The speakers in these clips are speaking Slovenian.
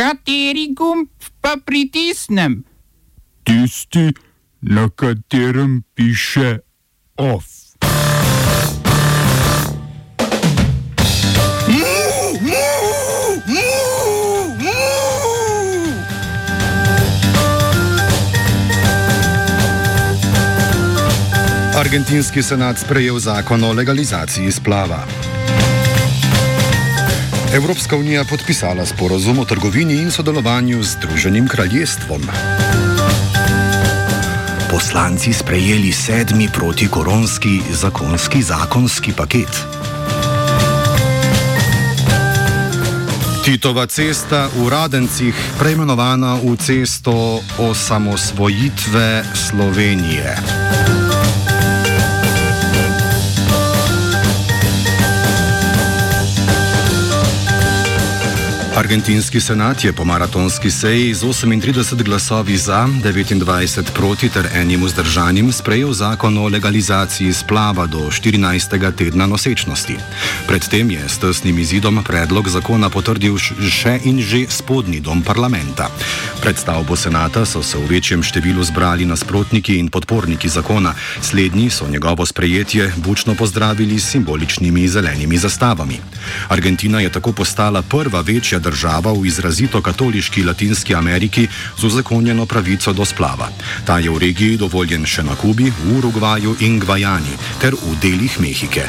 Kateri gumb pa pritisnem? Tisti, na katerem piše OF. Argentinski senat sprejel zakon o legalizaciji splava. Evropska unija podpisala sporozum o trgovini in sodelovanju z Združenim kraljestvom. Poslanci sprejeli sedmi protikoronski zakonski zakonski paket. Titova cesta v Radencih, preimenovana v cesto osamosvojitve Slovenije. Argentinski senat je po maratonski seji z 38 glasovi za, 29 proti ter enim vzdržanim sprejel zakon o legalizaciji splava do 14. tedna nosečnosti. Predtem je s tesnim izidom predlog zakona potrdil še in že spodnji dom parlamenta. Pred stavbo senata so se v večjem številu zbrali nasprotniki in podporniki zakona, slednji so njegovo sprejetje bučno pozdravili s simboličnimi zelenimi zastavami. Argentina je tako postala prva večja država, država v izrazito katoliški Latinski Ameriki z uzakonjeno pravico do splava. Ta je v regiji dovoljen še na Kubi, v Urugvaju in Gvajani ter v delih Mehike.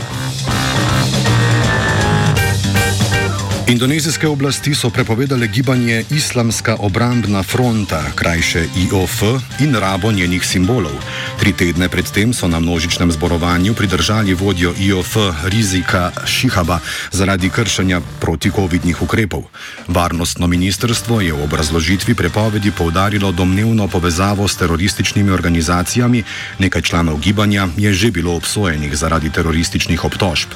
Indonezijske oblasti so prepovedale gibanje Islamska obrambna fronta, krajše IOF, in rabo njenih simbolov. Tri tedne predtem so na množičnem zborovanju pridržali vodjo IOF Rizika Šihaba zaradi kršenja protikovidnih ukrepov. Varnostno ministrstvo je v obrazložitvi prepovedi povdarilo domnevno povezavo s terorističnimi organizacijami, nekaj članov gibanja je že bilo obsojenih zaradi terorističnih obtožb.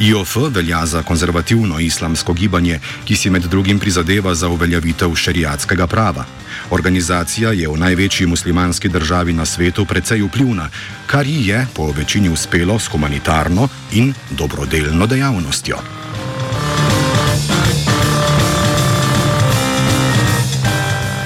IOF velja za konzervativno islamsko gibanje gibanje, ki si med drugim prizadeva za uveljavitev šariatskega prava. Organizacija je v največji muslimanski državi na svetu precej vplivna, kar ji je po večini uspelo s humanitarno in dobrodelno dejavnostjo.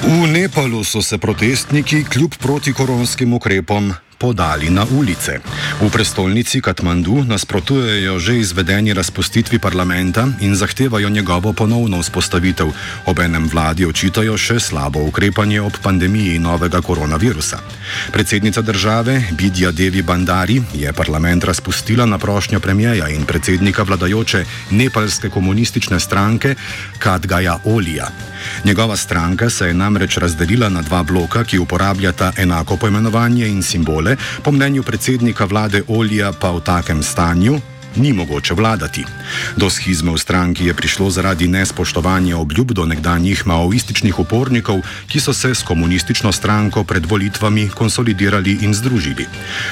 V Nepalu so se protestniki kljub protikoronskim ukrepom podali na ulice. V prestolnici Katmandu nasprotujejo že izvedeni razpustitvi parlamenta in zahtevajo njegovo ponovno vzpostavitev. Obenem vladi očitajo še slabo ukrepanje ob pandemiji novega koronavirusa. Predsednica države Bidja Devi Bandari je parlament razpustila na prošnjo premijeja in predsednika vladajoče nepalske komunistične stranke Kadgaja Olija. Njegova stranka se je namreč razdelila na dva bloka, ki uporabljata enako poimenovanje in simbole, po mnenju predsednika vlade Olija pa v takem stanju. Ni mogoče vladati. Do schizme v stranki je prišlo zaradi nespoštovanja obljub do nekdanjih maoističnih upornikov, ki so se s komunistično stranko pred volitvami konsolidirali in združili.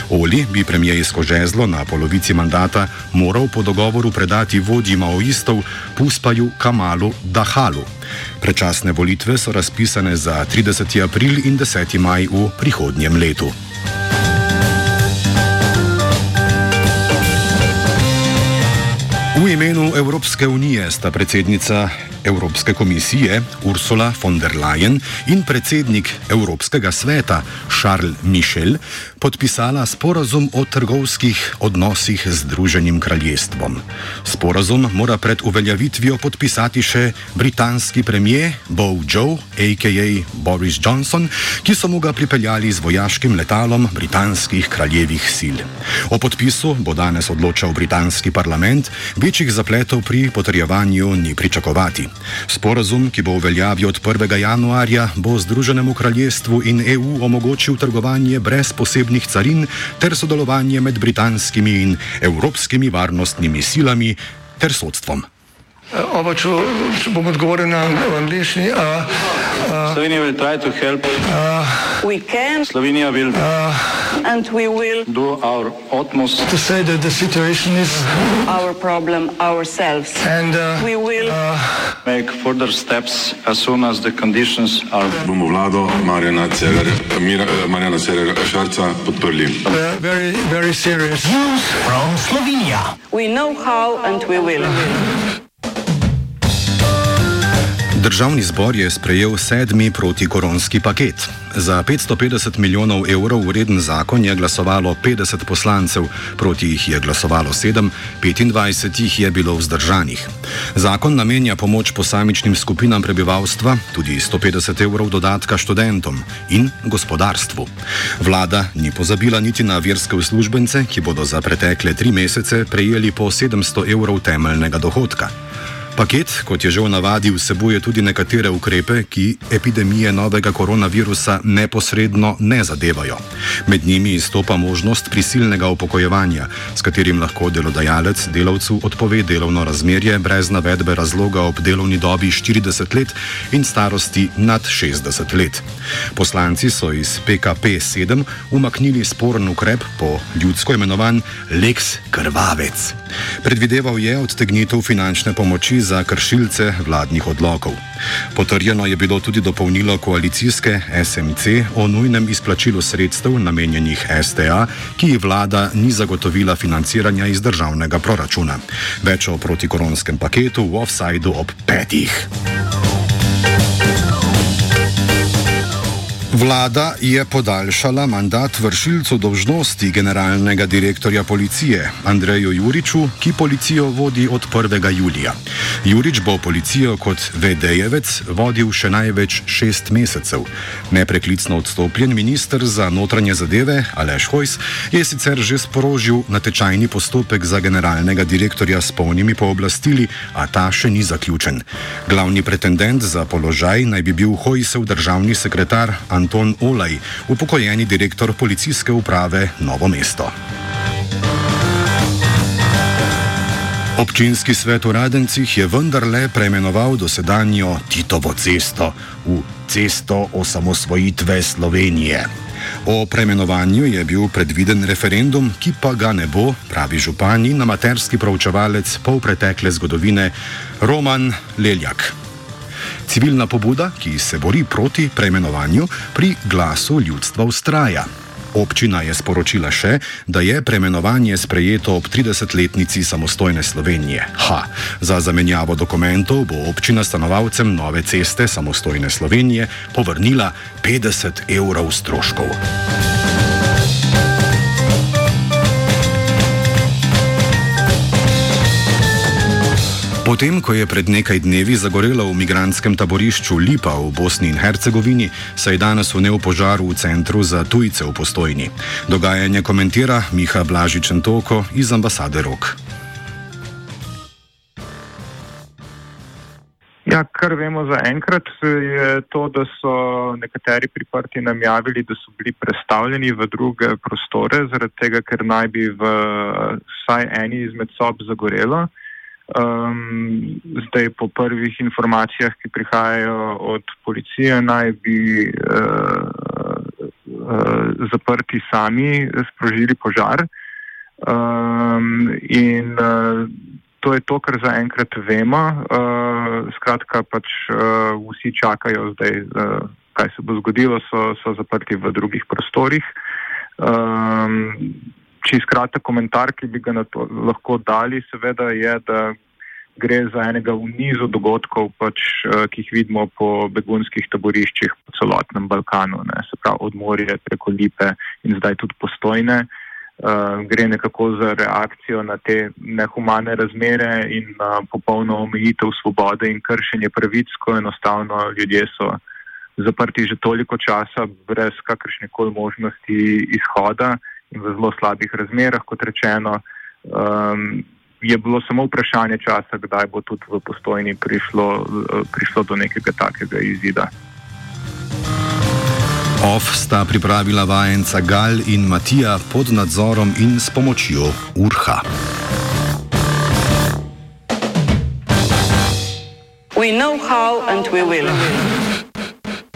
Oli bi premijejsko žezlo na polovici mandata moral po dogovoru predati vodji maoistov Puspaju Kamalu Dahalu. Prečasne volitve so razpisane za 30. april in 10. maj v prihodnjem letu. V imenu Evropske unije sta predsednica Evropske komisije Ursula von der Leyen in predsednik Evropskega sveta Charles Michel podpisala sporazum o trgovskih odnosih z Združenim kraljestvom. Sporazum mora pred uveljavitvijo podpisati še britanski premijer Bow Joe, a.k.a. Boris Johnson, ki so mu ga pripeljali z vojaškim letalom britanskih kraljevih sil. O podpisu bo danes odločal britanski parlament, večjih zapletov pri potrjevanju ni pričakovati. Sporazum, ki bo uveljavil od 1. januarja, bo Združenemu kraljestvu in EU omogočil trgovanje brez posebnih carin ter sodelovanje med britanskimi in evropskimi varnostnimi silami ter sodstvom. Oba, če, če bom odgovoril na angliški. Slovenija will try to help. Uh, we can. Slovenija will. Uh, and we will. Do our utmost. To say that the situation is. Our problem ourselves. And uh, we will. Uh, make further steps as soon as the conditions are. Bomo vlado Marjana Cererera Šarca podprli. Uh, very, very serious. News from Slovenia. We know how and we will. Državni zbor je sprejel sedmi protikoronski paket. Za 550 milijonov evrov vreden zakon je glasovalo 50 poslancev, proti jih je glasovalo 7, 25 jih je bilo vzdržanih. Zakon namenja pomoč posamičnim skupinam prebivalstva, tudi 150 evrov dodatka študentom in gospodarstvu. Vlada ni pozabila niti na verske uslužbence, ki bodo za pretekle tri mesece prejeli po 700 evrov temeljnega dohodka. Paket, kot je že v navadi, vsebuje tudi nekatere ukrepe, ki epidemije novega koronavirusa neposredno ne zadevajo. Med njimi izstopa možnost prisilnega upokojevanja, s katerim lahko delodajalec delavcu odpove delovno razmerje brez navedbe razloga ob delovni dobi 40 let in starosti nad 60 let. Poslanci so iz PKP 7 umaknili sporen ukrep po ljudsko imenovan Lex Krvavec. Predvideval je odtegnitev finančne pomoči za kršilce vladnih odlokov. Potrjeno je bilo tudi dopolnilo koalicijske SMC o nujnem izplačilu sredstev namenjenih STA, ki ji vlada ni zagotovila financiranja iz državnega proračuna. Več o protikoronskem paketu v offsajdu ob petih. Vlada je podaljšala mandat vršilcu dožnosti generalnega direktorja policije Andreju Juriču, ki policijo vodi od 1. julija. Jurič bo policijo kot VD-jevec vodil še največ šest mesecev. Nepreklicno odstopljen minister za notranje zadeve Aleš Hojs je sicer že sprožil natečajni postopek za generalnega direktorja s polnimi pooblastili, a ta še ni zaključen. Glavni pretendent za položaj naj bi bil Hojsev državni sekretar Anton Olaj, upokojeni direktor policijske uprave Novo mesto. Občinski svet v Radencih je vendarle preimenoval dosedanjo Titovo cesto v cesto osamosvojitve Slovenije. O preimenovanju je bil predviden referendum, ki pa ga ne bo, pravi župan in amaterski proučevalec polpretekle zgodovine Roman Leljak. Civilna pobuda, ki se bori proti preimenovanju, pri glasu ljudstva ustraja. Občina je sporočila še, da je preimenovanje sprejeto ob 30-letnici samostojne Slovenije. Ha, za zamenjavo dokumentov bo občina stanovalcem nove ceste samostojne Slovenije povrnila 50 evrov stroškov. Potem, ko je pred nekaj dnevi zagorelo v migranskem taborišču Lipa v Bosni in Hercegovini, se je danes vnel požar v centru za tujce v postojni. Dogajanje komentira Miha Blažičen Toko iz ambasade Rok. Ja, kar vemo za enkrat, je to, da so nekateri priprti nam javili, da so bili predstavljeni v druge prostore, zaradi tega, ker naj bi v vsaj eni izmed sob zagorelo. Um, zdaj, po prvih informacijah, ki prihajajo od policije, naj bi uh, uh, zaprti sami sprožili požar. Um, in uh, to je to, kar zaenkrat vemo. Uh, skratka, pač uh, vsi čakajo zdaj, uh, kaj se bo zgodilo, so, so zaprti v drugih prostorih. Um, čist kratek komentar, ki bi ga na to lahko dali, seveda je, da gre za enega v nizu dogodkov, pač, eh, ki jih vidimo po begunskih taboriščih po celotnem Balkanu, ne, se pravi od Morje preko Lipe in zdaj tudi postojne. Uh, gre nekako za reakcijo na te nehumane razmere in na popolno omejitev svobode in kršenje pravic, ko enostavno ljudje so zaprti že toliko časa brez kakršne koli možnosti izhoda in v zelo slabih razmerah, kot rečeno. Um, je bilo samo vprašanje časa, kdaj bo tudi v postojni prišlo, prišlo do nekega takega izida. OF sta pripravila vajenca Gal in Matija pod nadzorom in s pomočjo Urha. We know how and we will.